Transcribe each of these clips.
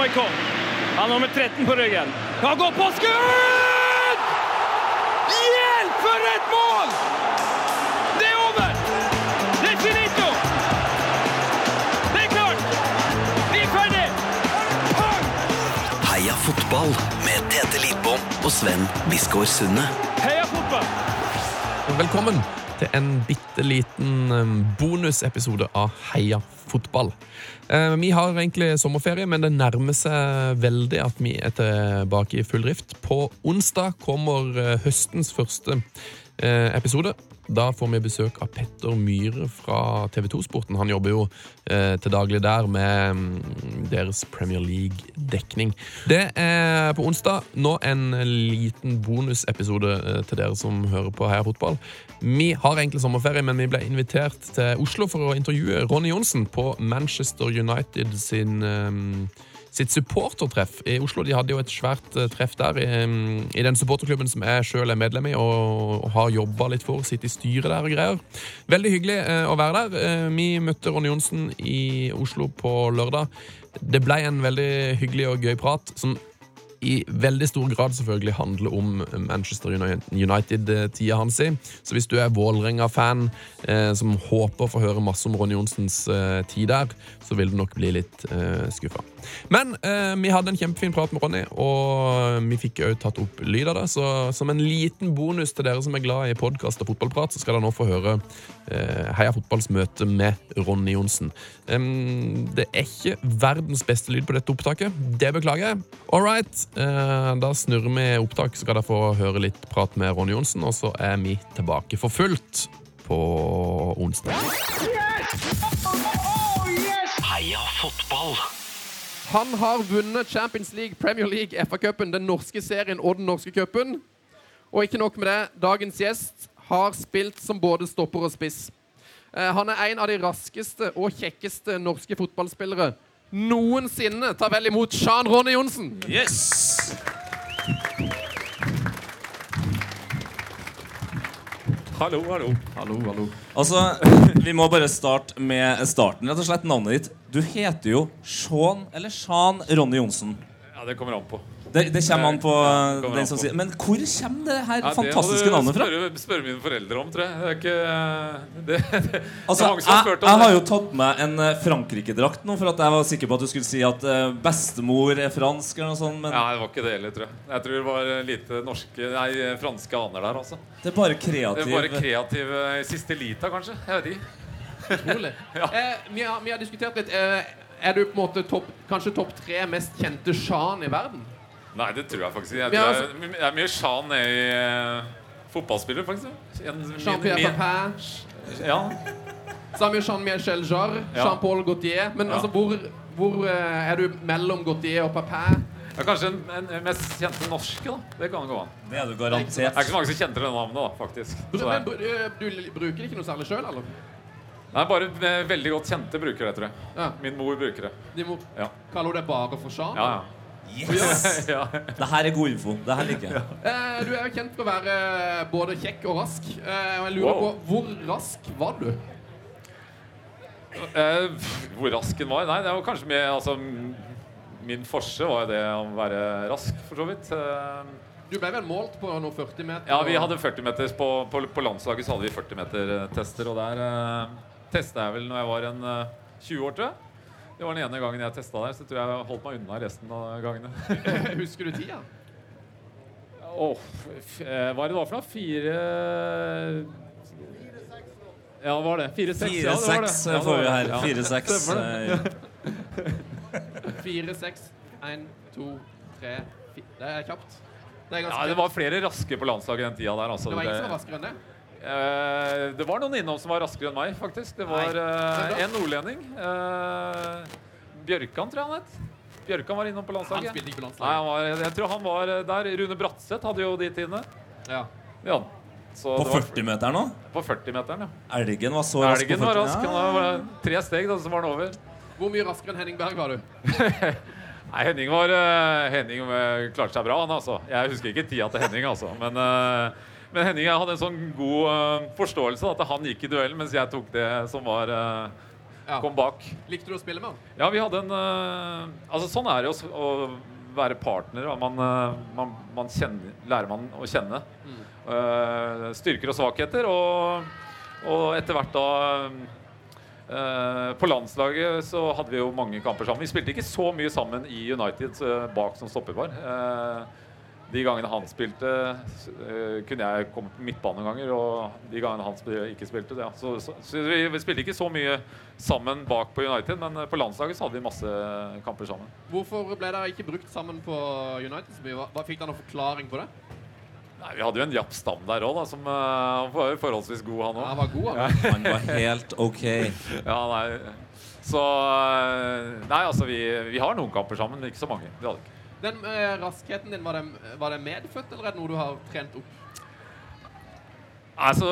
Maikon. Han har nummer 13 på ryggen. Han går på skudd! Hjelp, for et mål! Det er over! Det er finito! Det er klart! Vi er ferdig! Pang! Heia fotball med Tete Lidbom og Sven Biskår Sunde. Heia fotball! Velkommen til en bitte liten um, bonusepisode av Heia fotball. Eh, Vi har egentlig sommerferie, men det nærmer seg veldig at vi er tilbake i full drift. På onsdag kommer eh, høstens første eh, episode. Da får vi besøk av Petter Myhre fra TV 2-sporten. Han jobber jo eh, til daglig der med mm, deres Premier League-dekning. Det er på onsdag nå en liten bonusepisode eh, til dere som hører på Heia Fotball. Vi har egentlig sommerferie, men vi ble invitert til Oslo for å intervjue Ronny Johnsen på Manchester United sin eh, sitt supportertreff i Oslo. De hadde jo et svært eh, treff der i, i den supporterklubben som jeg sjøl er medlem i og, og har jobba litt for. Sitter i styret der og greier. Veldig hyggelig eh, å være der. Eh, vi møtte Ronny Johnsen i Oslo på lørdag. Det ble en veldig hyggelig og gøy prat som i veldig stor grad selvfølgelig handler om Manchester United-tida hans. i. Så hvis du er Vålerenga-fan eh, som håper å få høre masse om Ronny Johnsens eh, tid der, så vil du nok bli litt eh, skuffa. Men eh, vi hadde en kjempefin prat med Ronny, og vi fikk òg tatt opp lyd av det. Så som en liten bonus til dere som er glad i podkast og fotballprat, så skal dere nå få høre eh, Heia Fotballs møte med Ronny Johnsen. Det er ikke verdens beste lyd på dette opptaket. Det beklager jeg. All right. Eh, da snurrer vi opptak, så skal dere få høre litt prat med Ronny Johnsen, og så er vi tilbake for fullt på onsdag. Heia fotball. Han har vunnet Champions League, Premier League, FA-cupen, den norske serien og den norske cupen. Og ikke nok med det, dagens gjest har spilt som både stopper og spiss. Eh, Han er en av de raskeste og kjekkeste norske fotballspillere noensinne. Ta vel imot Sjan Ronny Johnsen. Yes! Hallo, hallo. Hallo, hallo. Altså, Vi må bare starte med starten. Rett og slett Navnet ditt. Du heter jo Sean eller Sean Ronny Johnsen. Ja, det kommer an på. Det, det kommer an på ja, kommer den som på. sier Men hvor kommer det her Ja, fantastiske det navnet fra? spørre, spørre mine foreldre om, tror jeg. Det er ikke Det, det, Altså, det er har jeg, jeg har jo tatt med en eh, Frankrike-drakt nå, for at jeg var sikker på at du skulle si at eh, bestemor er fransk eller noe sånt. Men Ja, det var ikke det heller, tror jeg. Jeg tror det var lite norske Nei, franske aner der, altså. det er bare Det er bare kreativ eh, siste lita, kanskje. Jeg vet ikke. Utrolig. eh, vi, har, vi har diskutert litt. Eh, er du på en måte topp, kanskje topp tre mest kjente sjan i verden? Nei, det tror jeg faktisk ikke. Det, altså- jeg, jeg er mye Jean er i uh, fotballspiller, faktisk. Jean-Pierre Papin, Ja. Samme Jean-Michel Jarre, Jean-Paul Gaultier. Men Ja. altså, hvor, hvor uh, er du mellom Gaultier og Papin? ja, kanskje den, en, en mest kjente norske, da. Det kan gå an. Det er du Det er ikke så mange som kjenner det navnet, da, faktisk. Det men, er, eh, du bruker det ikke noe særlig sjøl, eller? nei, bare eh, veldig godt kjente bruker det, tror jeg. Ja. Min mor bruker det. De mor Ja. kalle det bare for Jean? Ja, ja. Yes! ja. Det her er god info. Det her liker jeg. Eh, du er jo kjent for å være både kjekk og rask. Eh, og jeg lurer Wow. på, hvor rask var du? Eh, hvor rask den var? Nei, det var kanskje mer altså, m- Min forse var jo det å være rask, for så vidt. Eh, Du ble vel målt på noen 40 meter? ja, vi hadde 40 meters på, på, på landslaget så hadde vi 40 meter eh, tester, og der eh, testa jeg vel når jeg var en eh, 20 år, tror jeg. Det var den ene gangen jeg testa der, så tror jeg jeg holdt meg unna resten av gangene. Husker du tida? Åh, eh, hva er det det var for noe? Fire Ja, hva var det? Fire-seks? Ja, det var det. 4-6 Ja, får vi det. her. Ja. 4-6. Stemmer eh, Fire, seks, én, to, tre Det er kjapt. Det er Ja, det var flere raske på landslaget den tida der. Altså. Det var ingen som var Det- raskere enn det? Eh, det var noen innom som var raskere enn meg, faktisk. Det var Nei. da? en nordlending. Uh, Bjørkan, tror jeg han het. Bjørkan var innom på landslaget. Han spilte ikke på Nei, han landslaget. var, jeg tror han var der. Rune Bratseth hadde jo de tidene. Ja. Ja. Så På 40-meteren nå? På 40-meteren, ja. Elgen var så rask på Elgen var 40 rask. Han var tre steg, da, så var han over. Hvor mye raskere enn Henning Berg var du? Nei, Henning var Henning klarte seg bra, han altså. Jeg husker ikke tida til Henning, altså. Men, men Henning jeg hadde en sånn god eh, forståelse at han gikk i duellen, mens jeg tok det som var eh, Kom, bak. Likte du å spille med han? Ja, vi hadde en eh, Altså, sånn er det å, å være partner. Man, man, man kjenner, lærer man å kjenne eh, styrker og svakheter. Og, og etter hvert da Uh, På landslaget så hadde vi jo mange kamper sammen. Vi spilte ikke så mye sammen i United uh, bak som stopperpar. Eh, de gangene han spilte, eh, kunne jeg kommet på midtbane noen ganger. Og de gangene han ikke spilte, ja. så, så, så vi, vi spilte ikke så mye sammen bak på United, men eh, på landslaget så hadde vi masse kamper sammen. Hvorfor ble dere ikke brukt sammen på United så mye? Hva, fikk dere noen forklaring på det? Nei, Vi hadde jo en Japp Stam der òg, som uh, var jo forholdsvis god, han Han var god, han. Han var helt OK. Ja, nei. Så Nei, altså, vi, vi har noen kamper sammen, men ikke så mange. Det hadde ikke. Den eh, raskheten din, var det, var det medfødt, eller er det noe du har trent opp? Altså,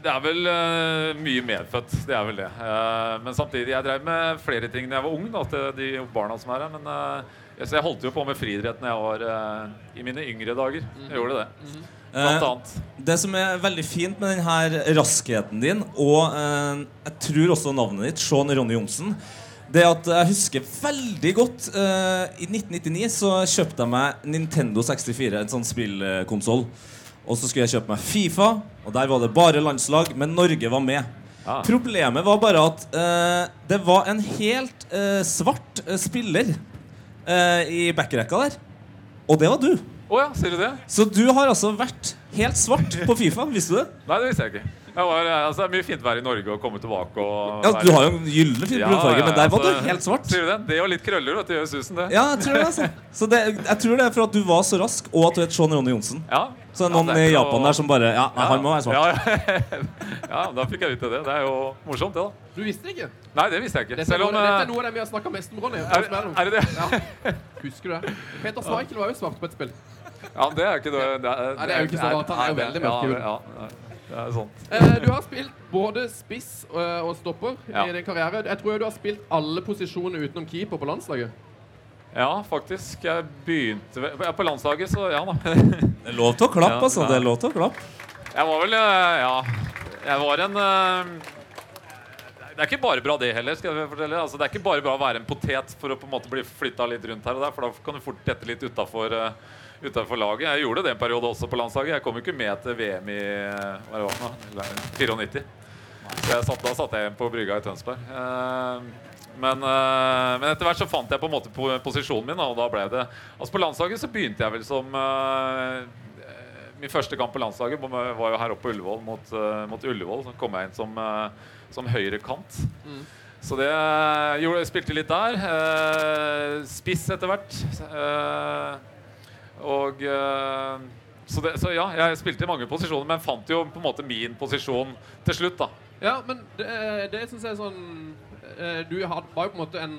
det er vel uh, mye medfødt. Det er vel det. Uh, men samtidig, jeg drev med flere ting da jeg var ung. Da, til de barna som er her. Men eh, så jeg holdt jo på med friidrett da jeg var i mine yngre dager. Jeg gjorde det. Mm -hmm. annet. det som er veldig fint med denne raskheten din, og eh, jeg tror også navnet ditt, Sean Ronny Johnsen, det at jeg husker veldig godt uh, I 1999 så kjøpte jeg meg Nintendo 64, en sånn spillkonsoll. Og så skulle jeg kjøpe meg Fifa, og der var det bare landslag, men Norge var med. Ah. Problemet var bare at uh, det var en helt uh, svart spiller i backrekka der. Og det var du. Oh ja, sier du det? Så du har altså vært helt svart på Fifa, visste du det? Nei, det visste jeg ikke. Jeg var, eh, altså, det er mye fint vær i Norge og komme tilbake og Ja, Du har jo en gyllen fin Ja, brunfarge, ja, men der var altså, du helt svart. Sier du det? Det og litt krøller vet du, gjør susen, det. Ja, jeg tror det altså. Så det, jeg tror det er for at du var så rask, og at du het Sean Ronny Johnsen. Ja. Så det er Ja, noen det er i Japan og... der som bare Ja, nei, han må være svart. Ja, ja, da fikk jeg vite det. Det er jo morsomt, det, da. Du visste det ikke? Nei, det visste jeg ikke. Dette, Selv om dette er eh, noe av det vi har snakka mest om, Ronny. er, er det det? Ja. Husker du det? Peter Schmeichel var jo svart på et spill. Ja, det er ikke det. Det er, det er jo ikke så rart, han er jo veldig det- mørk. Ja, ja, ja, det er sant. Eh, du har spilt både spiss og, og stopper Ja. i din karriere. Jeg tror du har spilt alle posisjoner utenom keeper på landslaget. Ja, faktisk. Jeg begynte ved- På landslaget, så ja da. Det er lov til å klappe, Ja, altså. Det er lov til å klappe. Jeg var vel eh, Ja. Jeg var en eh, Det er ikke bare bra, det heller. skal jeg fortelle altså, Det er ikke bare bra å være en potet for å på en måte bli flytta litt rundt her og der, for da kan du fort dette litt utafor laget. Jeg gjorde det en periode også på landslaget. Jeg kom jo ikke med til VM i hva det var nå, 94. Så satt, da satt jeg igjen på brygga i Tønsberg. Eh, men, eh, men etter hvert så fant jeg på en måte posisjonen min, og da ble det Altså På landslaget så begynte jeg vel som eh, Min første kamp på landslaget var jo her oppe på Ullevål mot, mot Ullevål. Så kom jeg inn som, som høyre kant. Så det gjorde, spilte litt der. spiss etter hvert. Eh, og eh, så, det, så ja, jeg spilte i mange posisjoner, men fant jo på en måte min posisjon til slutt, da. Ja, men det, det syns jeg er sånn eh, Du var jo på en måte en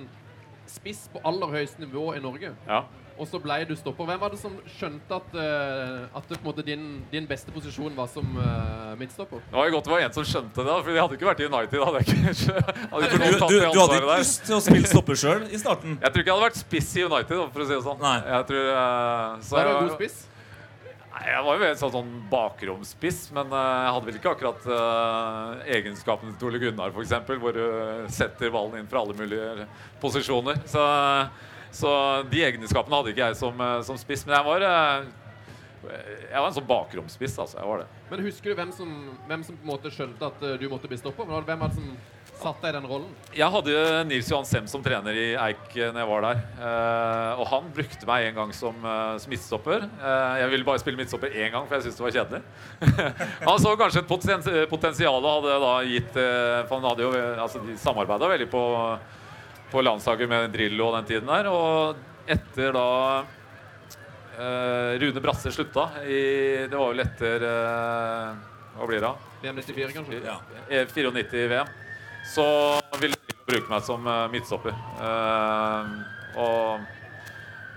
spiss på aller høyeste nivå i Norge. Ja. Og så ble du stopper. Hvem var det som skjønte at, uh, at det, på en måte din, din beste posisjon var som uh, midtstopper? Det var jo godt det var en som skjønte det, for jeg hadde ikke vært i United. Hadde ikke, hadde ikke Du, du, du hadde ikke lyst til å spille stopper sjøl i starten? Jeg tror ikke jeg hadde vært spiss i United, for å si det sånn. Nei. Jeg tror, uh, så Var du en god spiss? Nei, jeg var jo en sånn, sånn bakromspiss, men uh, jeg hadde vel ikke akkurat uh, egenskapene til Ole Gunnar, f.eks., hvor du setter ballen inn fra alle mulige posisjoner. Så, så de egenskapene hadde ikke jeg som, eh, som spiss, men jeg var eh, jeg var en sånn bakromspiss, altså. Jeg var det. Men husker du hvem som, hvem som på en måte skjønte at eh, du måtte bli stopper? Hvem var det som satt deg i den rollen? Jeg hadde jo Nils Johan Sem som trener i Eik når jeg var der. Eh, og han brukte meg en gang som, som midtstopper. Eh, jeg ville bare spille midtstopper én gang, for jeg syntes det var kjedelig. han så kanskje et potensial og hadde da gitt eh, For han hadde jo altså, De samarbeida veldig på, på landslaget med Drillo og den tiden der. Og etter da eh, Rune Brasse slutta i Det var vel etter eh, Hva blir det? VM 94, kanskje? Ja. Eh, 94 VM, så ville Drillo bruke meg som eh, midtstopper. Eh, og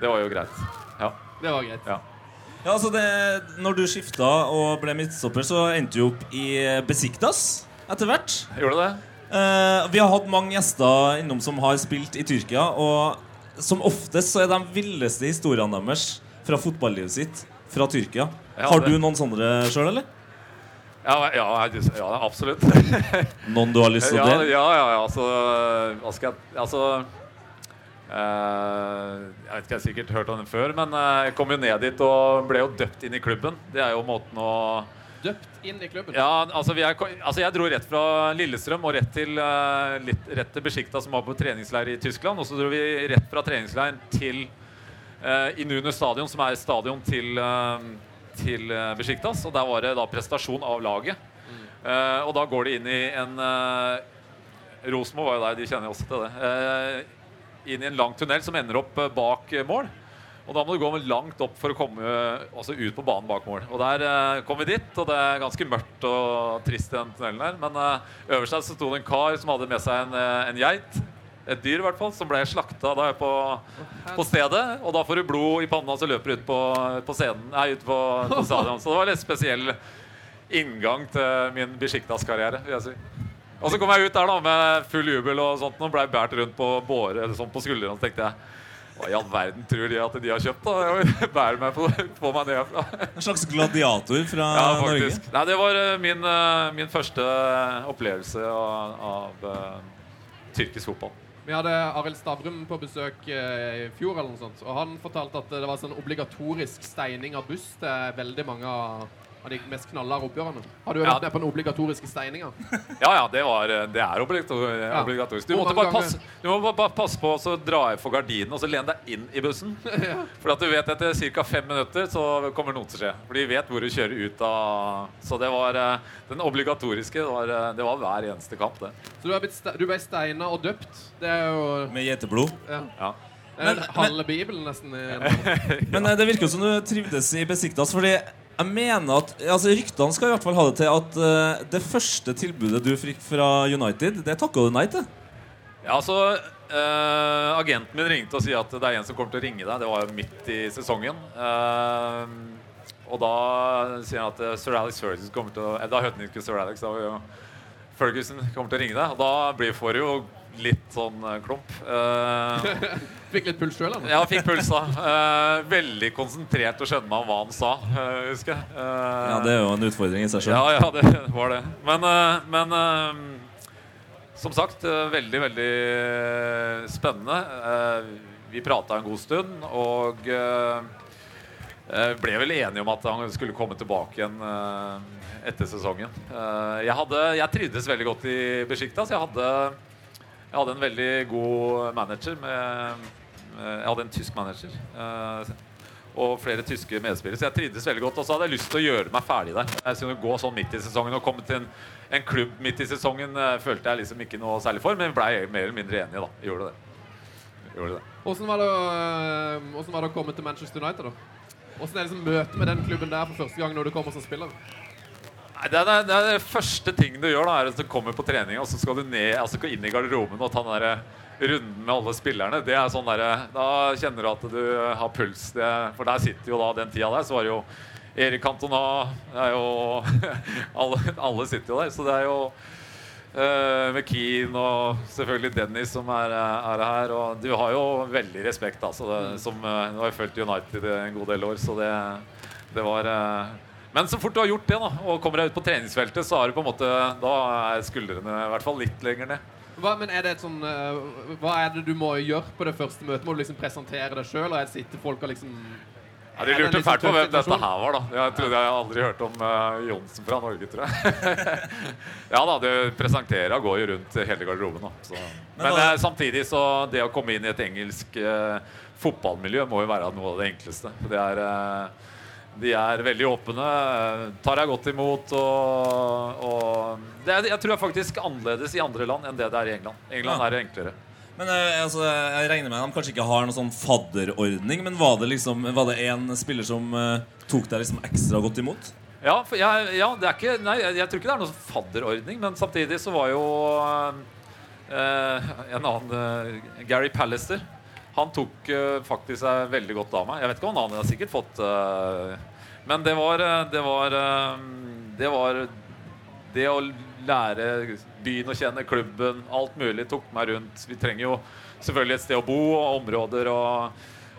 det var jo greit. Ja. Det var greit. ja. Ja, altså det, når du skifta og ble midtstopper, så endte du opp i Besiktas etter hvert. Gjorde det? Eh, vi har hatt mange gjester innom som har spilt i Tyrkia, og som oftest så er de villeste historiene deres fra fotballivet sitt fra Tyrkia. Ja, har du noen sånne sjøl, eller? Ja, ja, ja absolutt. Noen du har lyst til å ja, dele? ja, ja, ja, altså jeg Altså Uh, Jeg vet ikke, jeg har sikkert hørt om den før, men eh, jeg kom jo ned dit og ble jo døpt inn i klubben. Det er jo måten å Døpt inn i klubben. Ja, altså, er, altså Jeg dro rett fra Lillestrøm og rett til, uh, litt, rett til Besjikta, som var på treningsleir i Tyskland. Og så dro vi rett fra treningsleiren til uh, Inune stadion, som er stadion til, uh, til Besjiktas. Og der var det da prestasjon av laget. Uh, og da går de inn i en uh, Rosmo var jo der, de kjenner jo også til det. Inn i en lang tunnel som ender opp bak mål. Og da må du gå langt opp for å komme altså ut på banen bak mål. Og der eh, kom vi dit, og det er ganske mørkt og trist i den tunnelen der. Men eh, øverst der så sto det en kar som hadde med seg en, uh, en geit. Et dyr, i hvert fall, som ble slakta da på, på stedet. Og da får du blod i panna, så løper ut på, på scenen Nei, ut på, på stadion. Så det var litt spesiell inngang til min Besjiktas-karriere, vil jeg si. Og så kom jeg ut der da med full jubel og sånt og blei båret rundt på båre eller sånn på skuldrene. Så tenkte jeg hva i all verden tror de at de har kjøpt? da? Bærer meg på, på meg ned herfra. En slags gladiator fra Ja, Norge? faktisk. Nei, det var eh, min, eh, min første opplevelse av, av eh, tyrkisk fotball. Vi hadde Arild Stavrum på besøk eh, i fjor, eller noe sånt, og han fortalte at det var sånn obligatorisk steining av buss til veldig mange av av de mest knallharde oppgjørene. Har du Ja. vært med på den obligatoriske steininga? Ja, ja, det, var, eh, det er obligator Ja. obligatorisk. Du måtte bare passe, du må bare- passe på å dra i for gardinen og så lene deg inn i bussen. For at du vet etter ca. fem minutter så kommer noe til å skje. For de vet hvor du kjører ut av Så det var eh, den obligatoriske. Det var, eh, det var hver eneste kamp, det. Så du, har blitt ste du ble steina og døpt. Det er jo Med geiteblod? ja. Ja. Er Men- halve Bibelen, nesten. Men det virker som du trivdes i Besiktas, fordi jeg mener at altså Ryktene skal i hvert fall ha det til at eh, det første tilbudet du fikk fra United, det takka du nei til. Ja, altså eh, Agenten min ringte og sier at det er en som kommer til å ringe deg. Det var jo midt i sesongen. Eh, og da sier han at eh, Sir Alex Ferguson kommer til å eh, Da hørte han ikke Sir Alex, da var jo Ferguson kommer til å ringe deg. Og da blir, får jo litt sånn eh, klump. Eh, Fikk litt puls sjøl, eller? ja, fikk puls da. Eh, veldig konsentrert og skjønner meg hva han sa, eh, husker jeg. Eh, Ja, Det er jo en utfordring i seg sjøl. ja, ja, det var det. Men, men som sagt, veldig, veldig eh, spennende. Vi prata en god stund, og eh, eh, ble vel enige om at han skulle komme tilbake igjen etter sesongen. Eh, Jeg, hadde, jeg trivdes veldig godt i Besjiktas. Jeg hadde, jeg hadde en veldig god manager. Med, eh, jeg hadde en tysk manager. eh, og flere tyske medspillere. Så jeg trivdes veldig godt. Og så hadde jeg lyst til å gjøre meg ferdig der. Jeg skulle gå sånn midt i sesongen og komme til en, en klubb midt i sesongen eh, følte jeg liksom ikke noe særlig for, men blei mer eller mindre enig, da. Gjorde det. Gjorde det. Hvordan var, det å- øh, hvordan var det å komme til Manchester United, da? Hvordan er det liksom møte med den klubben der for første gang når du kommer som spiller? Det, er, det er det første tingen du gjør, da, er at du kommer på trening, og så skal du ned, altså inn i garderoben og ta den der runden med alle spillerne. Det er sånn der, Da kjenner du at du har puls. Det, for der sitter jo da den tida der, så var det jo Erik Cantona det er jo, alle, alle sitter jo der. Så det er jo uh, McKean og selvfølgelig Dennis som er, er her. Og du har jo veldig respekt, altså. Det, som, uh, nå har jeg fulgt United en god del år, så det, det var uh, men så fort du har gjort det, da, og kommer deg ut på treningsfeltet, så har du på en måte Da er skuldrene i hvert fall litt lenger ned. Hva, men er det et sånn uh, Hva er det du må gjøre på det første møtet? Må du liksom presentere deg sjøl, og sitter folk og liksom Ja, Er De lurte fælt på tøff hvem dette her var. da Jeg trodde jeg aldri hørte om uh, Johnsen fra Norge, tror jeg. ja da, det presenterer går jo rundt hele garderoben. da så. Men eh, samtidig så det å komme inn i et engelsk fotballmiljø må jo være noe av det enkleste. For det er de er veldig åpne, tar deg godt imot. Og, og det er, jeg tror er faktisk annerledes i andre land enn det det er i England. England Ja. er enklere. Men eh, altså, jeg regner med at de kanskje ikke har noen sånn fadderordning, men var det liksom Var det en spiller som uh, tok deg liksom ekstra godt imot? Ja, jeg, ja, det er ikke Nei, jeg, jeg tror ikke det er noen fadderordning, men samtidig så var jo uh, en annen uh, Gary Pallister. Han tok uh, faktisk seg veldig godt av meg. Jeg vet ikke om han har sikkert fått uh, Men det var eh, Det var Det var det å lære byen å kjenne, klubben, alt mulig tok meg rundt. Vi trenger jo selvfølgelig et sted å bo og områder og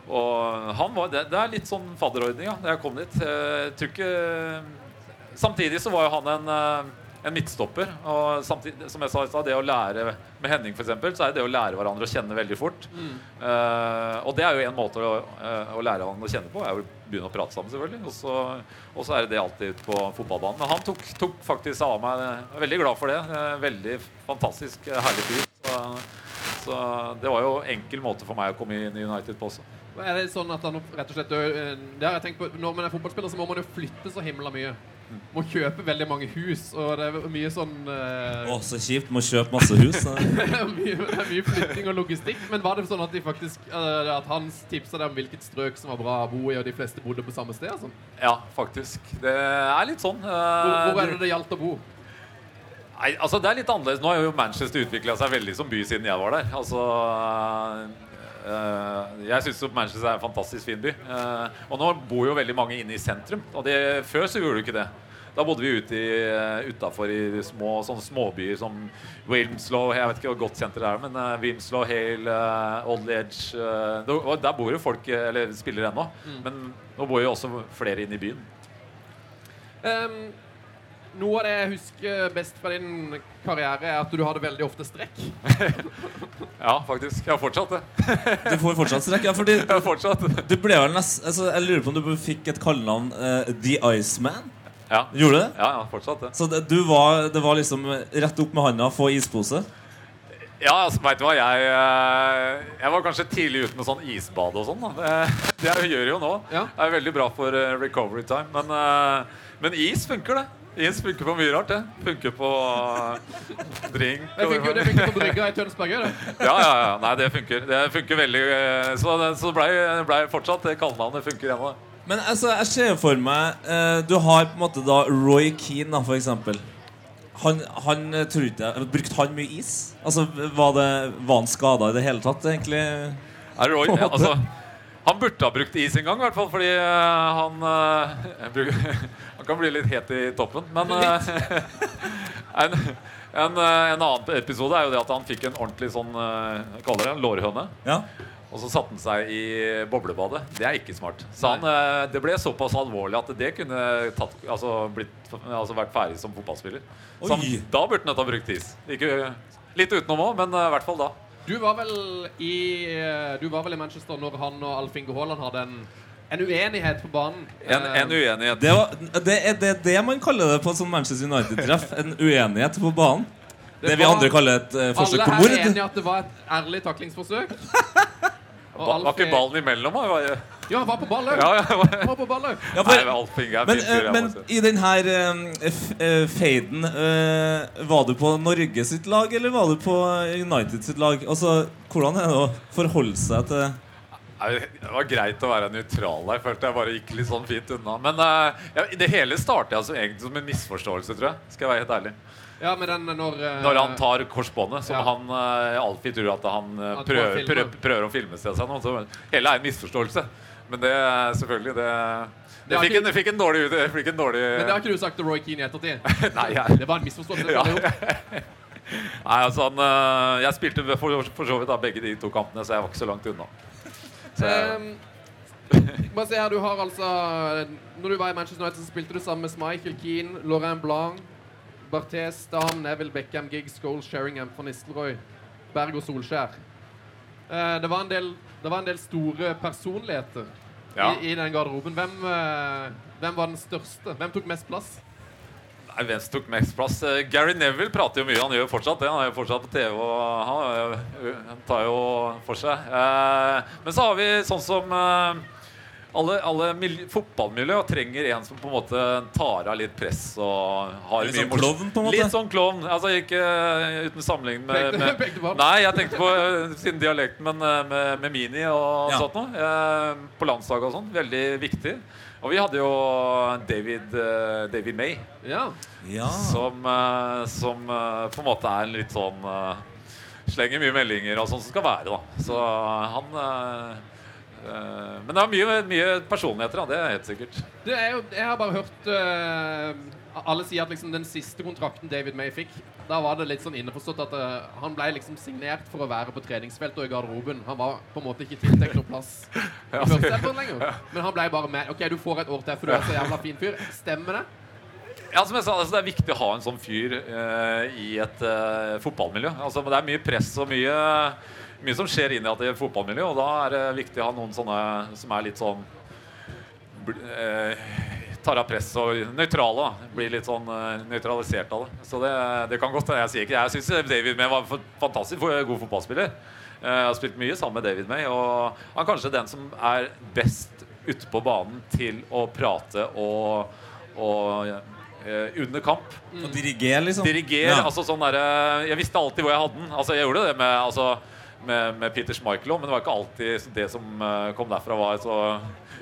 og han var, det, det er litt sånn fadderordning ja, da jeg kom dit. Jeg tror ikke samtidig så var jo han en, en midtstopper. Og samtidig, som jeg sa i stad, det å lære med Henning for eksempel, så er det det å lære hverandre å kjenne veldig fort. Eh, og det er jo en måte å, eh, å lære hverandre å kjenne på, er å begynne å prate sammen, selvfølgelig. Og så, og så er det det alltid ute på fotballbanen. Men han tok, tok faktisk av meg. Jeg er veldig glad for det. Eh, Veldig fantastisk, herlig fyr. Så, så det var jo enkel måte for meg å komme inn i United på også. Er det sånn at han rett og slett dør? Det har jeg tenkt på Når man er fotballspiller, så må man jo flytte så himla mye. Må kjøpe veldig mange hus, og det er mye sånn Å, så kjipt. Må kjøpe masse hus. det, er mye, det er mye flytting og logistikk. Men var det sånn at de faktisk uh, At han tipsa deg om hvilket strøk som var bra å bo i, og de fleste bodde på samme sted? Sånn. Ja, faktisk. Det er litt sånn. Hvor, Eh, hvor er det det gjaldt å bo? Nei, altså Det er litt annerledes. Nå har jo Manchester utvikla seg veldig som by siden jeg var der. Altså Jeg syns Manchester er en fantastisk fin by. Eh, og nå bor jo veldig mange inne i sentrum. Og det, før så gjorde du ikke det. Da bodde vi ute i, utafor i små, sånne småbyer som Wilmslow Jeg vet ikke hvor godt senter det er, men uh, Wilmslow, Hale, uh, Old Edge uh, Der bor jo folk, eh, eller spiller ennå. Men nå bor jo også flere inne i byen. Ehm, noe av det jeg husker best fra din karriere, er at du hadde veldig ofte strekk. Ja, faktisk. Jeg har fortsatt det. Du får fortsatt strekk. Ja, fordi Jeg fortsatt du ble vel nest, altså, Jeg lurer på om du fikk et kallenavn uh, The Iceman? Ja, Gjorde du det? ja, ja fortsatt det. Så det, du var, det var liksom rett opp med handa, få ispose? Ja, altså, veit du hva, jeg, eh, jeg var kanskje tidlig ute med sånn isbad og sånn. Det, det jeg gjør jo nå. Ja. Det er veldig bra for eh, recovery time. Men, eh, men is funker, det. Is funker på mye rart, det. Funker på eh, drink. Det funker, det funker på brygga i Tønsberg òg, det. Ja, ja, ja. Nei, det funker. Det funker veldig eh, Så, det, blei ble fortsatt det kallenavnet funker ennå. Men altså, jeg ser for meg eh, Du har på en måte da Roy Keane, da, for eksempel. Han, han eh, tror ikke jeg Brukte han mye is? Altså, Var, det, var han skada i det hele tatt, egentlig? Er Roy? Ja, altså, han burde ha brukt is en gang, i hvert fall, fordi han Han kan bli litt het i toppen. Men eh, en, en, eh, en annen episode er jo det at han fikk en ordentlig sånn eh, Jeg kaller det en lårhøne. Ja. Og så satte han seg i boblebadet. Det er ikke smart. Så han, det ble såpass alvorlig at det kunne tatt, altså, blitt, altså vært ferdig som fotballspiller. Så han, da burde han ha brukt is. Ikke, litt utenom òg, men i hvert fall da. Du var vel i, du var vel i Manchester når han og Alf Inge Haaland hadde en, en uenighet på banen. En, en uenighet. Det, var, det er det, det man kaller det på sånn Manchester United-treff. En uenighet på banen. Det, vi var- andre kaller et uh, forsøk Alle på her er enige at det var et ærlig taklingsforsøk. Og Ba, var ikke ballen imellom? da? Var jeg- Ja, han var på ball òg. Ja, ja, var- var på ball. Ja, for, men, jeg men i den her uh, eh, faden uh, Var du på Norge sitt lag, eller var du på United sitt lag? Altså, Hvordan er det å forholde seg til Det var greit å være nøytral der. Følte jeg bare gikk litt sånn fint unna. Men eh, ja, det hele startet altså egentlig som en misforståelse, tror jeg. Skal jeg være helt ærlig. Ja, den når eh, Når han tar korsbåndet, som Ja. han uh, alltid tror at han eh, prøver, prøver, prøver å filme seg selv. Så hele er en misforståelse. Men det selvfølgelig det Det Det fikk ikke- en, det fikk en dårlig ut. Fikk en dårlig Men det har ikke du sagt til Roy Keane i ettertid? Nei, jeg, Det var en misforståelse. Ja. Nei, altså han, eh, Jeg spilte for, for så vidt da begge de to kampene, så jeg var ikke så langt unna. Jeg, Ehm, bare se her, du har altså Når du var i Manchester United, så spilte du sammen med Michael Keane, Laurent Blanc, Barthes, Dam, Neville Beckham, Giggs, Scholes, Sheringham, van Nistelrooy, Berg og Solskjær. Uh, det, var en del, det var en del store personligheter Ja. i, i den garderoben. Hvem, uh, hvem var den største? Hvem tok mest plass? Hvem som tok mest plass? Eh, Gary Neville prater jo mye. Han gjør jo fortsatt det. Han er jo fortsatt på TV og han, jo- han tar jo for seg. Eh, men så har vi sånn som eh, alle, alle mil- fotballmiljø trenger en som på en måte tar av litt press og har Litt mye sånn klovn, på en måte? Litt sånn klovn. Altså ikke eh, uten sammenligning med, med. Nei, jeg tenkte på siden dialekten, dialekt, men eh, med, med Mini og Ja. sånt noe. eh, På landslaget og sånn. Veldig viktig. Og vi hadde jo David, eh, David May. Ja. Ja. Som, eh, som eh, på en måte er en litt sånn Slenger mye meldinger og sånn som skal være, da. Så han Men det er mye, mye personligheter, da. Det er helt sikkert. Du, jeg, jeg har bare hørt eh, Alle sier at liksom den siste kontrakten David May fikk, da var det litt sånn innforstått at uh, han ble liksom signert for å være på treningsfeltet og i garderoben. Han var på en måte ikke tiltenkt noen plass i førsteelveren lenger. Men han ble bare med. OK, du får et år til, for du er så jævla fin fyr. Stemmer det? Ja, som jeg sa, altså, Det er viktig å ha en sånn fyr uh, i et uh, fotballmiljø. Altså, det er mye press og mye, mye som skjer inn i et fotballmiljø, og da er det viktig å ha noen sånne som er litt sånn eh, Tar av press og nøytrale. Blir litt sånn eh, nøytralisert av det. Så det, det kan godt Jeg sier ikke Jeg syns David May var en fantastisk god fotballspiller. Eh, Jeg har spilt mye sammen med David May, og han er kanskje den som er best ute på banen til å prate og, og eh, under kamp. Og dirigere, liksom. Dirigere. Ja. altså sånn derre Jeg visste alltid hvor jeg hadde den. Altså Jeg gjorde det med, altså, med, med Peter Schmeichel òg, men det var ikke alltid det som eh, kom derfra, var så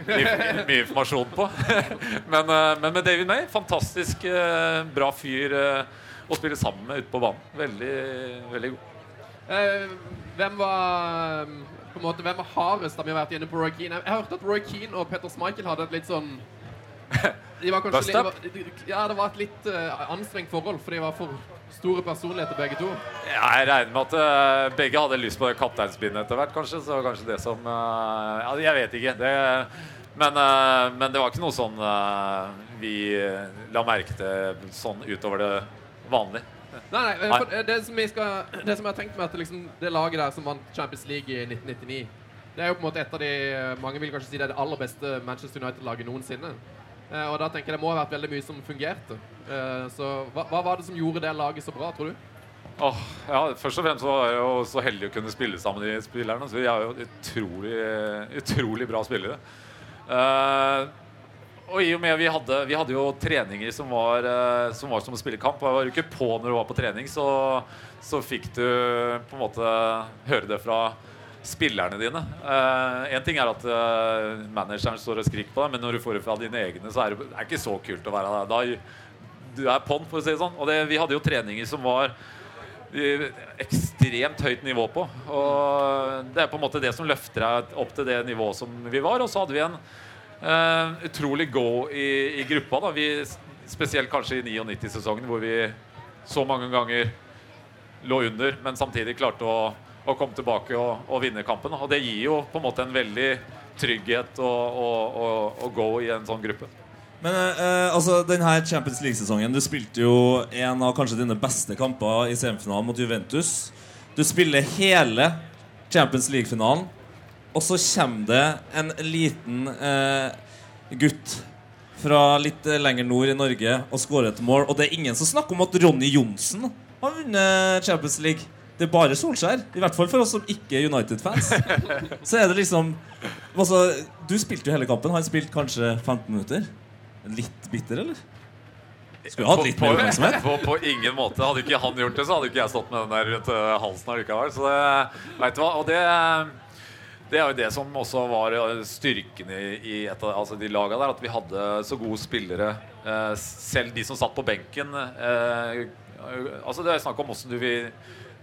mye, mye informasjon på. men, eh, men med David May, fantastisk eh, bra fyr å spille sammen med ute på banen. Veldig, veldig god. Hvem var på en måte, hvem var hardest vi har vært inne på Roy Keane? Jeg hørte at Roy Keane og Petter Schmeichel hadde et litt sånn de var kanskje litt, Ja, det var et litt anstrengt forhold, for de var for store personligheter begge to. Ja, jeg regner med at uh, begge hadde lyst på det kapteinsbindet etter hvert, kanskje. Så kanskje det som uh, Ja, jeg vet ikke. Det, men, uh, men det var ikke noe sånn vi la merke til sånn utover det vanlige. Nei, nei, Nei. det som, skal, det som jeg har tenkt meg at liksom, det laget der som vant Champions League i 1999, det er jo på en måte et av de Mange vil kanskje si det er det aller beste Manchester United-laget noensinne. Eh, og da tenker jeg det må ha vært veldig mye som fungerte. Eh, så hva, hva var det som gjorde det laget så bra, tror du? Oh, ja, først og fremst var jeg jo så heldig å kunne spille sammen de spillerne. Så vi er jo utrolig, utrolig bra spillere. Eh, og i og med vi hadde, vi hadde jo treninger som var, eh, som var som å spille kamp. Og jeg var jo ikke på når du var på trening, så, så fikk du på en måte høre det fra spillerne dine. Én en ting er at uh, manageren står og skriker på deg, men når du får det fra dine egne, så er det, er ikke så kult å være der. Da, du er på'n, for å si det sånn. Og det, vi hadde jo treninger som var i ekstremt høyt nivå på. Og det er på en måte det som løfter deg opp til det nivået som vi var. Og så hadde vi en eh, utrolig go i, i gruppa. Da. Vi, spesielt kanskje i 99-sesongen, hvor vi så mange ganger lå under, men samtidig klarte å, å komme tilbake og, og vinne kampen. Og det gir jo på en måte en veldig trygghet å, å, å gå i en sånn gruppe. Men eh, altså, denne Champions League-sesongen Du spilte jo en av kanskje dine beste kamper i semifinalen mot Juventus. Du spiller hele Champions League-finalen, og så kommer det en liten eh, gutt fra litt lenger nord i Norge og skårer et mål. Og det er ingen som snakker om at Ronny Johnsen har vunnet Champions League. Det er bare Solskjær. I hvert fall for oss som ikke er United-fans. Så er det liksom altså, Du spilte jo hele kampen. Han spilte kanskje 15 minutter. Litt bitter, eller? Skulle hatt litt på, mer oppmerksomhet. på, på ingen måte. Hadde ikke han gjort det, så hadde ikke jeg stått med den der rundt halsen allikevel. Så det, vet du hva? Og det, det er jo det som også var eh, styrken i, et av altså de laga der, at vi hadde så gode spillere. eh, selv de som satt på benken. eh, altså Det er snakk om hvordan du vil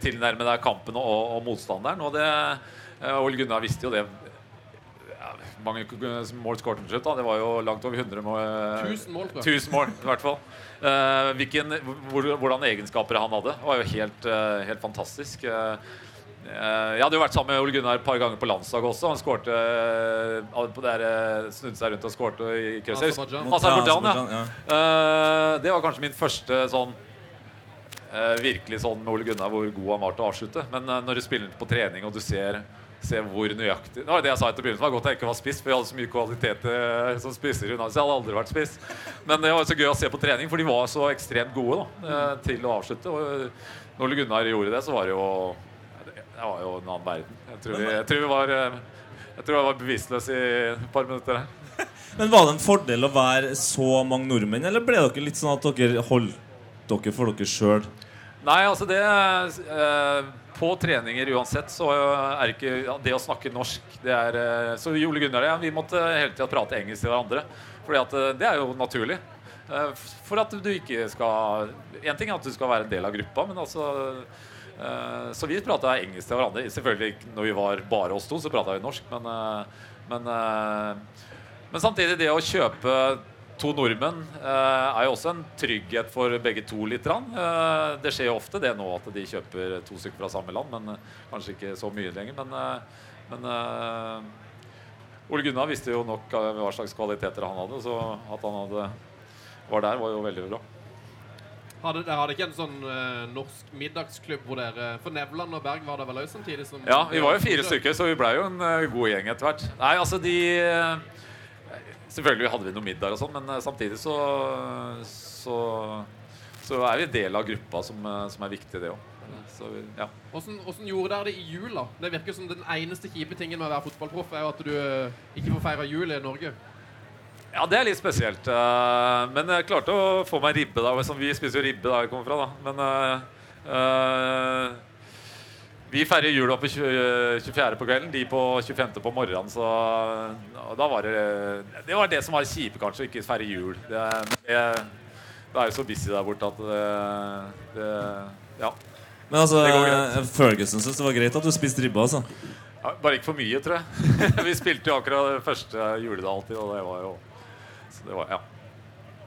tilnærme deg kampen og, og motstanderen. Og det eh, Ole Gunnar visste jo det. Mange mål skåret han til slutt. da. Det var jo langt over 100 mål. eh, 1000 mål, tror jeg. 1000 mål, i hvert fall. Eh, hvilken, hvordan egenskaper han hadde, var jo helt, eh, helt fantastisk. Eh, eh, jeg hadde jo vært sammen med Ole Gunnar et par ganger på landslaget også. Han skårte på der, eh, snudde seg rundt og skårte i krysset. Aserbajdsjan. Ja. ja. Eh, det var kanskje min første sånn eh, Virkelig sånn med Ole Gunnar hvor god han var til å avslutte. Men eh, når du spiller på trening og du ser, ser hvor nøyaktig var det jeg sa etter begynnelsen. Var godt jeg ikke var spiss, for jeg hadde så mye kvalitet eh, som spisser unna. Så jeg hadde aldri vært spiss. Men det var så gøy å se på trening, for de var så ekstremt gode da, eh, til å avslutte. Og eh, når Ole Gunnar gjorde det, så var det jo Det var jo en annen verden. Jeg tror vi, jeg tror vi var eh, jeg tror jeg var bevisstløs i et par minutter her. Men Var det en fordel å være så mange nordmenn, eller ble dere litt sånn at dere holdt dere for dere sjøl? Nei, altså det eh, På treninger uansett så er ikke det å snakke norsk det er, eh, Så Ole Gunnar og jeg vi måtte hele tida prate engelsk til hverandre. Fordi at eh, det er jo naturlig. Eh, for at du ikke skal En ting er at du skal være en del av gruppa, men altså eh, Så vi prata engelsk til hverandre. Selvfølgelig når vi var bare oss to, så prata vi norsk, men, men, men samtidig, det å kjøpe to nordmenn eh, er jo også en trygghet for begge to litt. Eh, det skjer jo ofte det nå at de kjøper to stykker fra samme land, men eh, kanskje ikke så mye lenger. Men, men eh, Ole Gunnar visste jo nok hva slags kvaliteter han hadde, så at han hadde, var der, var jo veldig bra. Hadde, dere ikke en sånn eh, norsk middagsklubb hvor dere For Nevland og Berg var der vel òg samtidig? Som, Ja, vi var jo fire stykker, så vi blei jo en uh, god gjeng etter hvert. Nei, altså de Selvfølgelig hadde vi noe middag og sånn, men eh, samtidig så, så Så er vi del av gruppa som, eh, som er viktig, det òg. Ja. Hvordan, hvordan gjorde dere det i jula? Det virker som den eneste kjipe tingen med å være fotballproff er jo at du eh, ikke får feire jul i Norge. ja, det er litt spesielt. Men jeg klarte å få meg ribbe, da. Som vi spiser jo ribbe der jeg kommer fra, da. Men vi feirer jul oppe 20 24. på kvelden, de på 25. på morgenen. Så da var det Det var det som var kjipe, kanskje, å ikke feire jul. Det, det, det er jo så busy der borte at det, det Ja. Men altså, eh, Ferguson syntes det var greit at du spiste ribbe. altså Ja, Bare ikke for mye, tror jeg. vi spilte jo akkurat første juledag alltid, og det var jo Så det var Ja.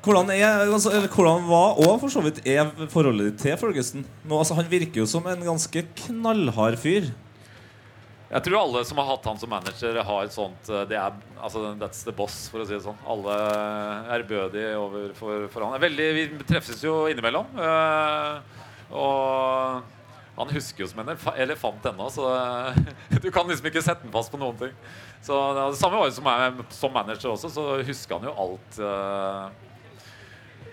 Hvordan, er, altså, hvordan var og for så vidt er forholdet ditt til Ferguson? Nå, altså, han virker jo som en ganske knallhard fyr. Jeg tror alle som har hatt han som manager, har et sånt eh, Det er altså That's the boss, for å si det sånn. Alle er ærbødige overfor for, han. Veldig, vi treffes jo innimellom. Øh, og han husker jo som en elefant ennå, så du kan liksom ikke sette den fast på noen ting. Så det, det samme var som, jeg, som manager også, så husker han jo alt. eh,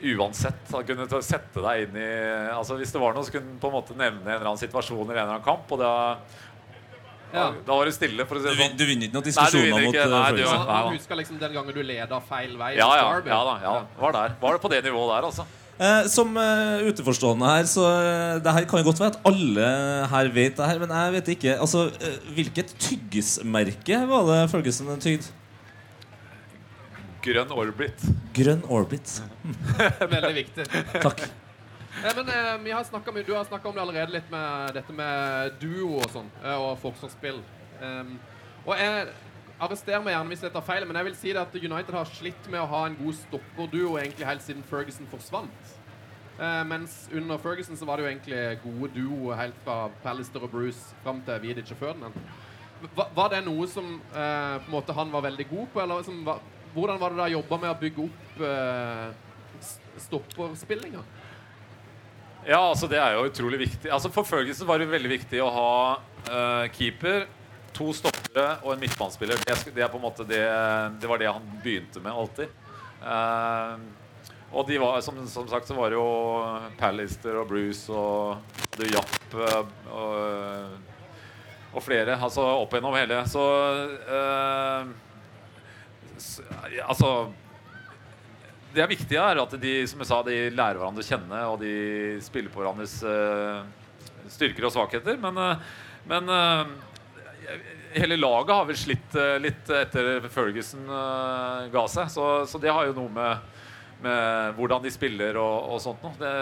uansett. har kunnet sette deg inn i Altså Hvis det var noe, så kunne på en måte nevne en eller annen situasjon eller en eller annen kamp. Og da, Ja. da var det stille, for å si Du, det sånn. du vinner ikke noen diskusjoner mot ikke. eh, Nei, du- Ferguson. Han, ja. han husker liksom den gangen du leda feil vei. Ja, ja, ja da. Ja. Var der. Var det på det nivået der, altså. Eh, som eh, utenforstående her, så eh, det her kan jo godt være at alle her vet det her, men jeg vet ikke. Altså, eh, Hvilket tyggismerke var det Følgesen tygde? Grønn Orbit. Grønn Orbit. Veldig viktig. Takk. Eh, men eh, vi har mye- Du har snakka om det allerede litt med dette med duo og sånn, eh, og forsvarsspill. Um, og jeg arresterer meg gjerne hvis jeg tar feil, men jeg vil si det at United har slitt med å ha en god stopperduo egentlig helt siden Ferguson forsvant. Eh, mens under Ferguson så var det jo egentlig gode duo helt fra Pallister og Bruce fram til Vidic og Ferdinand. Var, var det noe som eh, på en måte han var veldig god på, eller som var, hvordan var det da jobba med å bygge opp eh, stopperspillinga? Ja, altså det er jo utrolig viktig. Altså For Ferguson var det veldig viktig å ha eh, keeper, to stoppere og en midtbanespiller. Det, det det Det var det han begynte med alltid. Eh, og de var, som, som sagt så var det jo Pallister og Bruce og The Japp eh, og, og flere. Altså opp gjennom hele. Så eh, Altså det er viktig er at de som jeg sa, de lærer hverandre å kjenne, og de spiller på hverandres uh, styrker og svakheter. Men, uh, men uh, hele laget har vel slitt litt etter Ferguson ga seg. Så, så det har jo noe med, med hvordan de spiller og, og sånt noe. Det,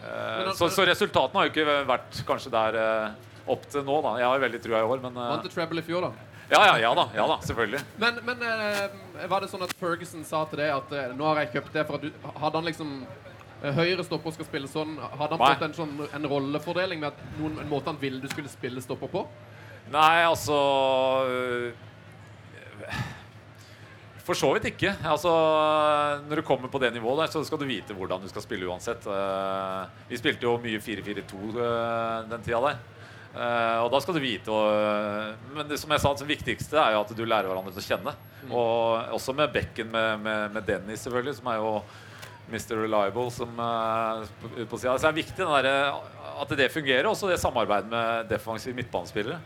Men- så, så resultatene har jo ikke vært kanskje der opp til nå. Da. Jeg har veldig trua i år, men Vant til treble i fjor, da. Ja, ja, ja da, ja da, selvfølgelig. Men, men eh, var det sånn at Ferguson sa til deg at eh, nå har jeg kjøpt det for at du Hadde han liksom eh, Høyre stopper skal spille sånn Hadde han Nei. fått en sånn en rollefordeling med at noen, en måte han ville du skulle spille stopper på? Nei, altså øh, For så vidt ikke. Altså, når du kommer på det nivået der, så skal du vite hvordan du skal spille uansett. Eh, Vi spilte jo mye 4-4-2 eh, den tida der. Eh, og da skal du vite og, Men det som jeg sa, det viktigste er jo at du lærer hverandre til å kjenne. Og også med bekken med, med, med Dennis, selvfølgelig, som er jo Mr. Reliable som uh, ute på sida. Så det er viktig der, at det fungerer, også det samarbeidet med defensive midtbanespillere.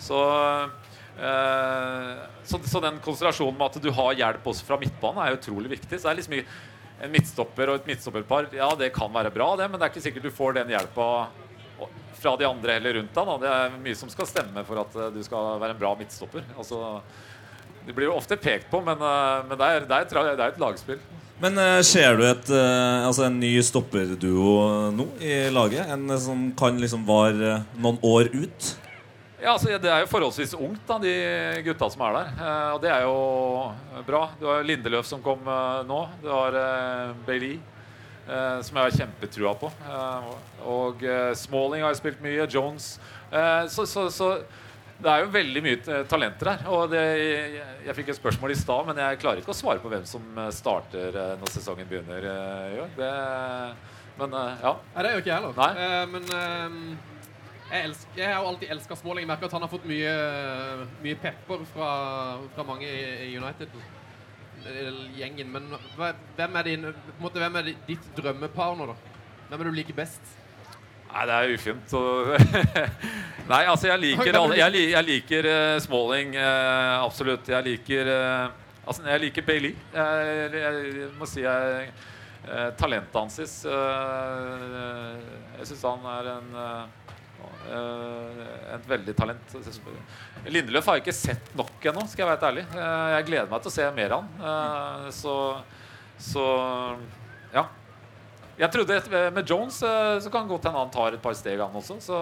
Så, uh, så, så den konsentrasjonen med at du har hjelp også fra midtbanen, er utrolig viktig. Så det er liksom en midtstopper og et midtstopperpar Ja, det kan være bra, det, men det er ikke sikkert du får den hjelpa fra de andre heller rundt deg. Da. Det er mye som skal stemme for at eh, du skal være en bra midtstopper. Altså, det blir jo ofte pekt på, men, eh, men det, er, det, er et, det er et lagspill. Men eh, ser du et, altså en ny stopperduo nå i laget? En som kan liksom vare noen år ut? Ja, altså, Det er jo forholdsvis ungt, da, de gutta som er der. Og det er jo bra. Du har Lindeløf som kom nå. Du har Bailey, eh, som jeg har kjempetrua på. Uh, og uh, Smalling har jeg spilt mye. Jones. Så, so, so, det er jo veldig mye talenter her. Og det, jeg, jeg fikk et spørsmål i stad, men jeg klarer ikke å svare på hvem som starter når sesongen begynner i år. Det, Men ja. Nei, det gjør ikke jeg heller. Men jeg, elsker, jeg har jo alltid elska Smalling. Jeg merker at han har fått mye, mye pepper fra, fra mange i, i United-gjengen. Men hvem er, din, måte, hvem er ditt drømmepar nå, da? Hvem er du liker best? Nei, det er ufint. Nei, altså, jeg liker, jeg, liker, jeg liker eh, Smalling. eh, absolutt. Jeg liker eh, Altså, jeg liker Bailey. Jeg, jeg, må si jeg Talentet hans Jeg syns han er en et veldig talent. Lindeløf har jeg ikke sett nok ennå, skal jeg være ærlig. Eh, jeg gleder meg til å se mer av han. Eh, så, så ja. Jeg trodde med Jones eh, så kan godt hende han tar et par steg, han også. Så,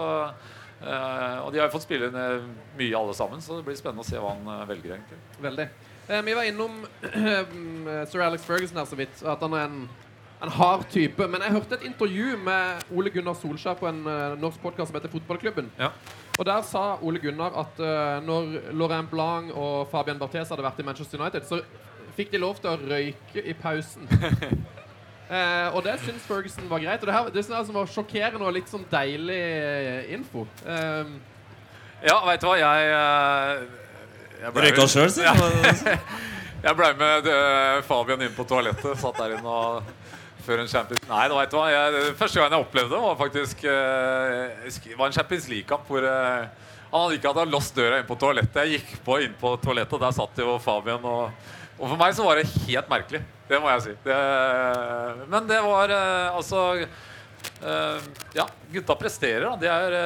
eh, og de har jo fått spille mye alle sammen, så det blir spennende å se hva han eh, velger. egentlig Veldig. Eh, vi var innom Sir Alex Ferguson her så vidt, at han er en, en hard type. Men jeg hørte et intervju med Ole Gunnar Solskjær på en uh, norsk podkast som heter Fotballklubben. Ja. Og der sa Ole Gunnar at uh, når Laurent Blanc og Fabian Barthes hadde vært i Manchester United, så fikk de lov til å røyke i pausen. Eh, og det syns Ferguson var greit. Og det, her, det synes jeg som var sjokkerende og litt sånn deilig info. Eh, Ja, veit du hva, jeg, jeg ble- Røyka sjøl, si. Ja. Jeg ble med Fabian inn på toalettet. Satt der inne og før en Champions Nei, da vet du hva. Jeg, første gang jeg opplevde det, var faktisk uh, var en Champions League-kamp hvor uh, han hadde ikke hadde låst døra inn på toalettet. Jeg gikk på inn på toalettet, og der satt jo Fabian. Og, og for meg så var det helt merkelig. Det må jeg si. Det, men det var uh, altså Ja, gutta presterer, da. De er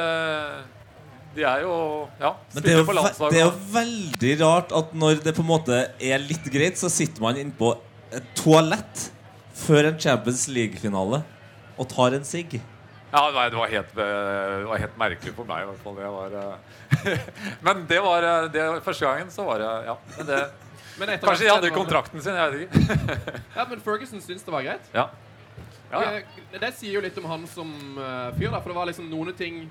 de er jo Ja, Men det er, jo, det er jo veldig rart at når det på en måte er litt greit, så sitter man innpå et toalett før en Champions League-finale og tar en sigg. Ja, nei, det var helt, eh, det var helt merkelig for meg i hvert fall. Det var, eh, men det var eh, det, første gangen så var det Ja. Men det, men etter kanskje de hadde kontrakten sin, jeg vet ikke. Ja, men Ferguson syntes det var greit. Ja. Ja, ja. Det, Det sier jo litt om han som fyr, da, for det var liksom noen ting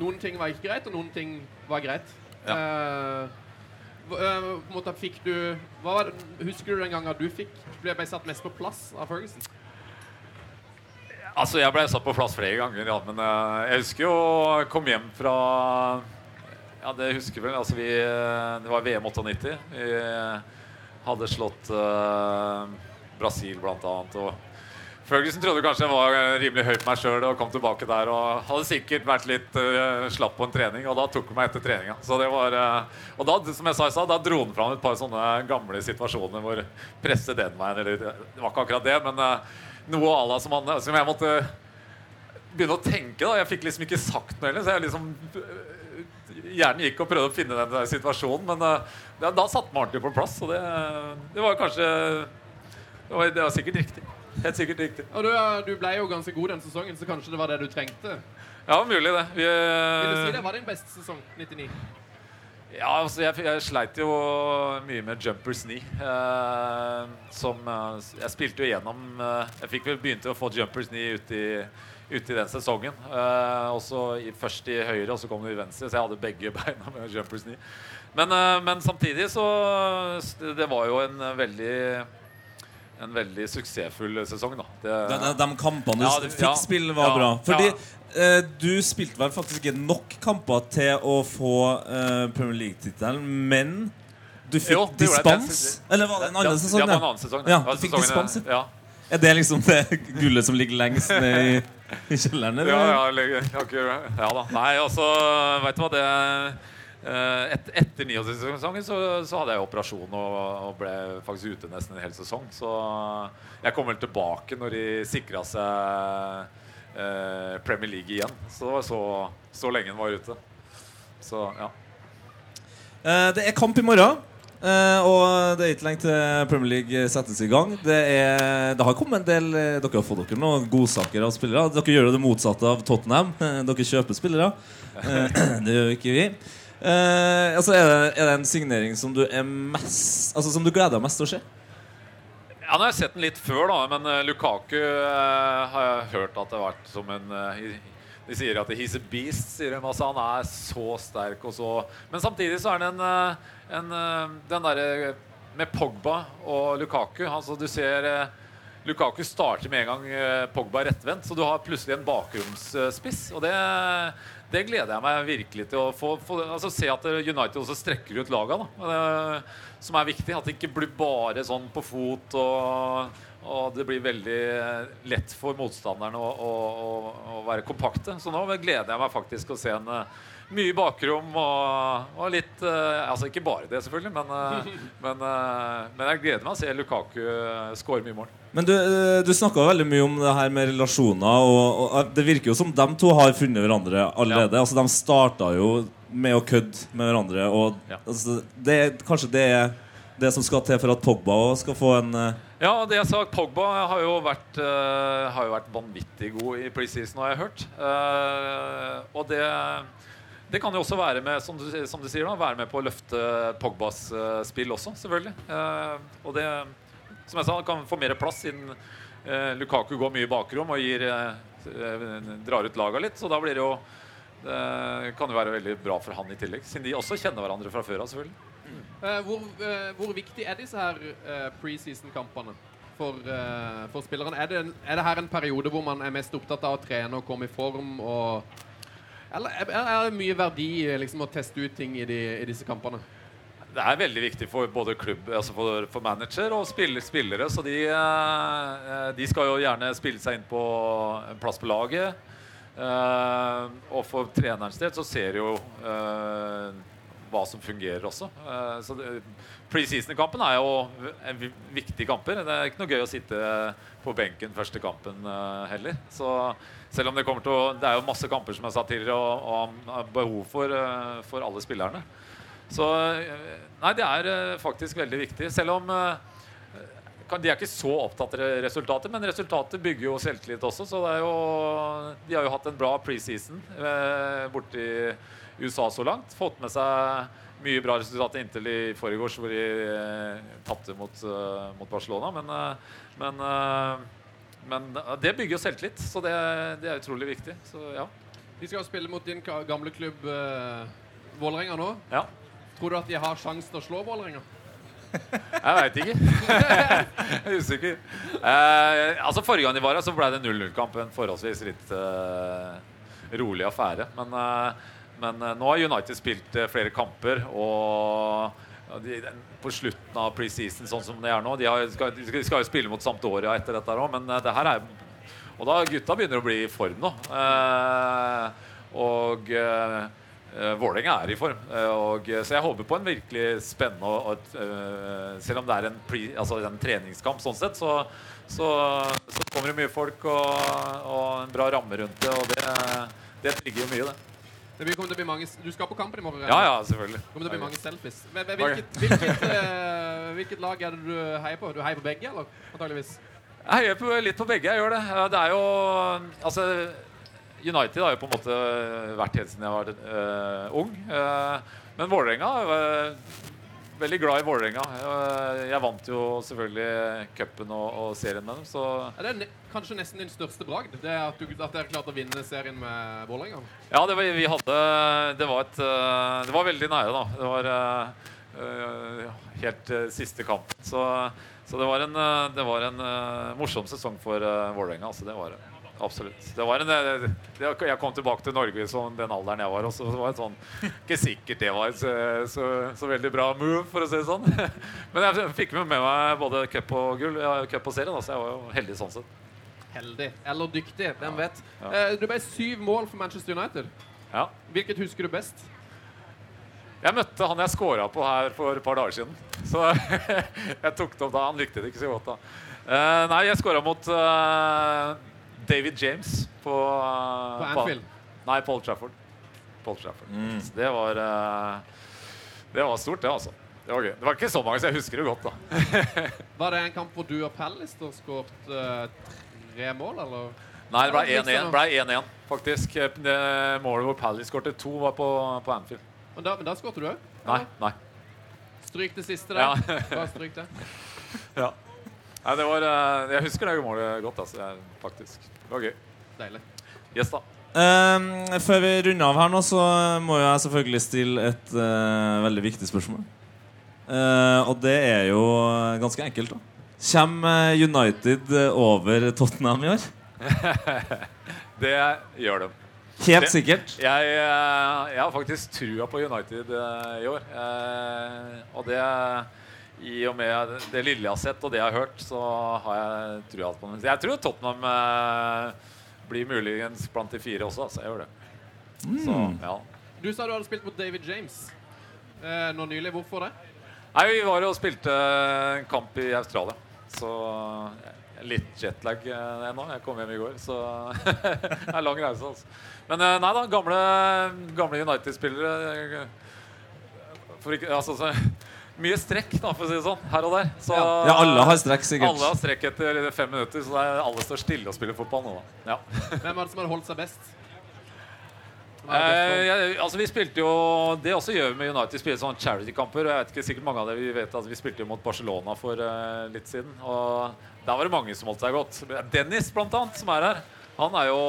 Noen ting var ikke greit, og noen ting var greit. Ja. Eh, hva- eh, på en måte fikk du det, Husker du den gangen du fikk ble satt mest på plass av Ferguson? Altså, jeg ble satt på plass flere ganger, ja, men eh, jeg husker jo kom hjem fra Ja, det husker vel. Altså, vi eh, Det var VM 98. Vi eh, hadde slått uh, Brasil, blant annet. Og Ferguson trodde kanskje jeg var eh, rimelig høy på meg sjøl og kom tilbake der og hadde sikkert vært litt uh, slapp på en trening, og da tok han meg etter treninga. Var eh, Og da, som jeg sa i stad, da dro han fram et par sånne gamle situasjoner hvor presset den veien, eller Det var ikke akkurat det, men uh, noe à la som, som jeg måtte begynne å tenke. da Jeg fikk liksom ikke sagt noe heller, så jeg liksom Hjernen gikk og prøvde å finne den der situasjonen, men da, da satte man ordentlig på plass. Og det, det var kanskje det var, det var sikkert riktig. Helt sikkert riktig. Og du, eh, du ble jo ganske god den sesongen, så kanskje det var det du trengte. Ja, mulig det. Vi, Vil du si det var din beste sesong? 99? Ja, altså jeg, jeg sleit jo mye med jumpers knee. Eh, som eh, Jeg spilte jo gjennom eh, Jeg fikk vel begynte å få jumpers knee ute i, ut i den sesongen. Eh, også i, først i høyre, og så kom det i venstre, så jeg hadde begge beina med jumpers knee. Men, eh, men samtidig så Det var jo en eh, veldig en veldig suksessfull sesong, da. Det, De, de, de kampene du Ja, det- fikk ja. spille, var Ja, bra. Fordi ja. eh, du spilte vel faktisk ikke nok kamper til å få eh, Premier League-tittelen, men du fikk Jo, det dispens? Eller var det en annen ja, sesong? Ja, det det? var en annen sesong. Ja, du fikk dispens, ja. Er det liksom det gullet som ligger lengst ned i, i kjelleren? eller? Ja, ja, ikke- ja da. Nei, altså, vet du hva det eh, et, Etter 69-sesongen så, så hadde jeg operasjon og, og ble faktisk ute nesten en hel sesong. Så jeg kom vel tilbake når de sikra seg eh, Premier League igjen. Så det var så, så lenge den var ute. Så ja. Eh, det er kamp i morgen. eh, og det er ikke lenge til Premier League settes i gang. Det, er, det har kommet en del eh, Dere har fått dere noen godsaker av spillere. Dere gjør det motsatte av Tottenham. Eh, Dere kjøper spillere. Eh, det gjør ikke vi. Eh, altså er, det, er det en signering som du er mest Altså som du gleder deg mest til å se? Ja, nå har jeg sett den litt før, da, men eh, Lukaku eh, har jeg hørt at det har vært som en eh, De sier at he's a beast, sier de. Altså, han er så sterk og så Men samtidig så er det en, eh, en eh, Den derre med Pogba og Lukaku altså, Du ser eh, Lukaku starter med en gang eh, Pogba rettvendt, så du har plutselig en bakromsspiss. Og det, det gleder jeg meg virkelig til å få, få altså se at United også strekker ut laga. Det, som er viktig. At det ikke blir bare sånn på fot og, og det blir veldig lett for motstanderne å, å, å, å være kompakte. Så nå gleder jeg meg faktisk å se en eh, mye bakrom og, og litt uh, Altså ikke bare det, selvfølgelig, men, uh, men, uh, men jeg gleder meg å se Lukaku skåre mye mål. Men du, du snakka veldig mye om det her med relasjoner, og, og det virker jo som de to har funnet hverandre allerede. Altså, De starta jo med å kødde med hverandre, og Ja. altså, det, kanskje det er det som skal til for at Pogba skal få en Ja, det jeg sa, Pogba har jo vært, har jo vært vanvittig god i preseason, har jeg hørt. Og det, det kan jo også være med som du, som du sier da, være med på å løfte Pogbas eh, spill også, selvfølgelig. Eh, og det, som jeg sa, kan få mer plass siden eh, Lukaku går mye i bakrom og gir, eh, eh, drar ut laga litt. Så da blir det jo det kan jo være veldig bra for han i tillegg, siden de også kjenner hverandre fra før av. selvfølgelig. Eh, hvor, eh, hvor viktig er disse her eh, preseason-kampene for, eh, for spillerne? Er er det her en periode hvor man er mest opptatt av å trene og komme i form? Og, eller er, det mye verdi liksom, å teste ut ting i, de, i disse kampene? Det er veldig viktig for både klubb, altså for, for manager og spiller, spillere. Så de, eh, de skal jo gjerne spille seg inn på en plass på laget. Eh, og for trenerens del så ser jo eh, hva som fungerer også. Eh, så det- Preseason-kampen er jo en viktig kamper. Det er ikke noe gøy å sitte på benken første kampen eh, heller. Så selv om det kommer til å Det er jo masse kamper som jeg sa tidligere, og, og behov for, eh, for alle spillerne. Så eh, Nei, det er faktisk veldig viktig. Selv om de er ikke så opptatt av resultatet, men resultatet bygger jo selvtillit også. Så det er jo, de har jo hatt en bra preseason borti USA så langt. Fått med seg mye bra resultater inntil i forgårs, hvor de eh, tapte mot, eh, mot Barcelona. Men, eh, men, eh, men eh, det bygger jo selvtillit, så det, det er utrolig viktig. Så ja. De skal spille mot din gamle klubb uh, Vålerenga nå. ja. Tror du at de har sjanse til å slå Vålerenga? Jeg veit ikke. jeg er usikker. Eh, altså Forrige gang de var her, så ble det 0-0-kamp. En forholdsvis litt eh, rolig affære. Men, eh, men eh, nå har United spilt eh, flere kamper, og de, på slutten av preseason, sånn som det er nå De, har, skal, de skal- jo spille mot Sampdoria etter dette òg, men eh, det her er Og da gutta begynner å bli i form nå. Og Uh, Vålerenga er i form. Og, så jeg håper på en virkelig spennende og, eh, Selv om det er en, pre, altså en treningskamp, sånn sett, så, så, så kommer det mye folk og, og en bra ramme rundt det. Og det, det trigger jo mye, det. Det kommer til å bli mange, du skal på kampen i morgen? Ja, ja, selvfølgelig. Det kommer til å bli mange selfies. Hvil- hvil- Hvilket, hvilket, eh, hvilket lag er det du heier på? Du heier på begge, eller? Antakeligvis. Jeg heier på, litt på begge. Jeg gjør det. Det er jo Altså United har jo på en måte vært helt siden jeg var uh, ung. Uh, men Vålerenga veldig glad i Vålerenga. Jeg vant jo selvfølgelig cupen og, og serien med dem, så Er det ne kanskje nesten din største bragd? Det at, du, at dere klarte å vinne serien med Vålerenga? Ja, det var, vi hadde Det var et eh, Det var veldig nære, da. Det var eh, helt uh, siste kamp. Så, så det var en, det var en uh, morsom sesong for uh, Vålerenga. Altså, det var det. Absolutt. Det var en, eh, det, jeg kom tilbake til Norge i sånn, den alderen jeg var. Og så var det sånn Ikke sikkert det var så, så, så veldig bra move, for å si det sånn. Men jeg fikk med meg både cup og gull, ja, cup og serie, da, så jeg var jo heldig sånn sett. Heldig. Eller dyktig. Hvem vet? Ja. Eh, det ble syv mål for Manchester United. Ja. Hvilket husker du best? Jeg møtte han jeg scora på her for et par dager siden. Så jeg tok det opp da. Han likte det ikke så godt da. Eh, nei, jeg scora mot David James på eh, På Anfield? nei, Paul Trafford. Paul Trafford. Så det var eh, Det var stort, det, altså. Det var gøy. Det var ikke så mange, så jeg husker det godt, da. Var det en kamp hvor du og Pallister skåret uh, tre mål, eller? Nei, det ble 1-1, liksom- ble 1-1, faktisk. Det målet hvor Pally skårte to, var på, på Anfield. Men da, men da skåret du òg? Nei, nei. Stryk det siste der. Ja. Bare stryk det. Ja. Nei, det var eh, Jeg husker det målet godt, altså. Jeg, faktisk. Det var gøy. Deilig. Yes, da. Ehm, før vi runder av her nå, så må jeg selvfølgelig stille et uh, veldig viktig spørsmål. Uh, og det er jo ganske enkelt, da. Kommer United over Tottenham i år? Det gjør de. Helt Det- sikkert. Jeg, jeg har faktisk trua på United i år. Eh, og det I og med det lille jeg har sett, og det jeg har hørt, så har jeg trua på dem. Jeg tror Tottenham eh, blir muligens blant de fire også. Så jeg gjør det. Så, ja. Du sa du hadde spilt mot David James eh, nå nylig. Hvorfor det? Nei, vi var og spilte en kamp i Australia. Så eh, litt jetlag eh, ennå. Jeg kom hjem i går, så det er lang reise. Altså. Men eh, nei da, gamle, gamle United-spillere eh, for ikke, altså, så, Mye strekk, da, for å si det sånn, her og der. Så, Ja, alle har strekk, sikkert. Alle har strekk etter fem minutter, så er, alle står stille og spiller fotball nå. da. Ja. Hvem er det som har holdt seg best? Eh, jeg, altså vi spilte jo Det også gjør vi med United. Spiller sånne charity-kamper. Jeg vet ikke sikkert mange av det Vi vet at vi spilte jo mot Barcelona for uh, litt siden. Og der var det mange som holdt seg godt. Dennis, blant annet, som er her. Han er jo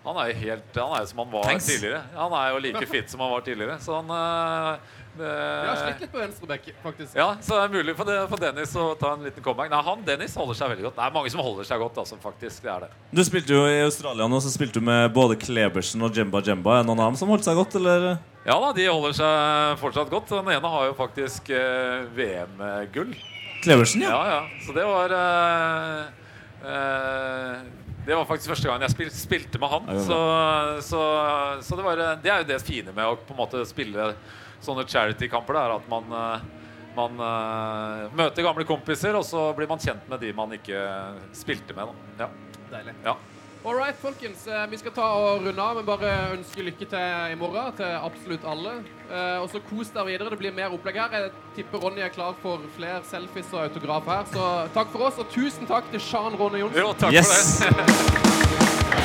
han er jo helt Han er jo som han var Thanks. tidligere. Han er jo like fit som han var tidligere. Så han Vi har slitt litt på venstreback, faktisk. ja, så det er mulig for, det, for Dennis å ta en liten comeback. Nei, han Dennis holder seg veldig godt. Det er mange som holder seg godt, altså, faktisk. Det er det. Du spilte jo i Australia nå, så spilte du med både Klebersen og Jemba Jemba. Er det noen av dem som holdt seg godt, eller? Ja da, de holder seg fortsatt godt. Den ene har jo faktisk eh, VM-gull. Klebersen, ja. Ja, ja. Så det var eh, eh, Det var faktisk første gang jeg spil, spilte med han. Så, så, så det, var, eh, det er jo det fine med å på en måte spille sånne charity-kamper. Det er at man, eh, man uh, møter gamle kompiser, og så blir man kjent med de man ikke spilte med. Da. Ja. Deilig. Ja. All right, folkens. eh, Vi skal ta og runde av, men bare ønske lykke til i morgen til absolutt alle. Eh, og så kos dere videre. Det blir mer opplegg her. Jeg tipper Ronny er klar for flere selfies og autograf her. Så takk for oss, og tusen takk til Sjan Ronny Johnsen. Jo, takk Yes! for det.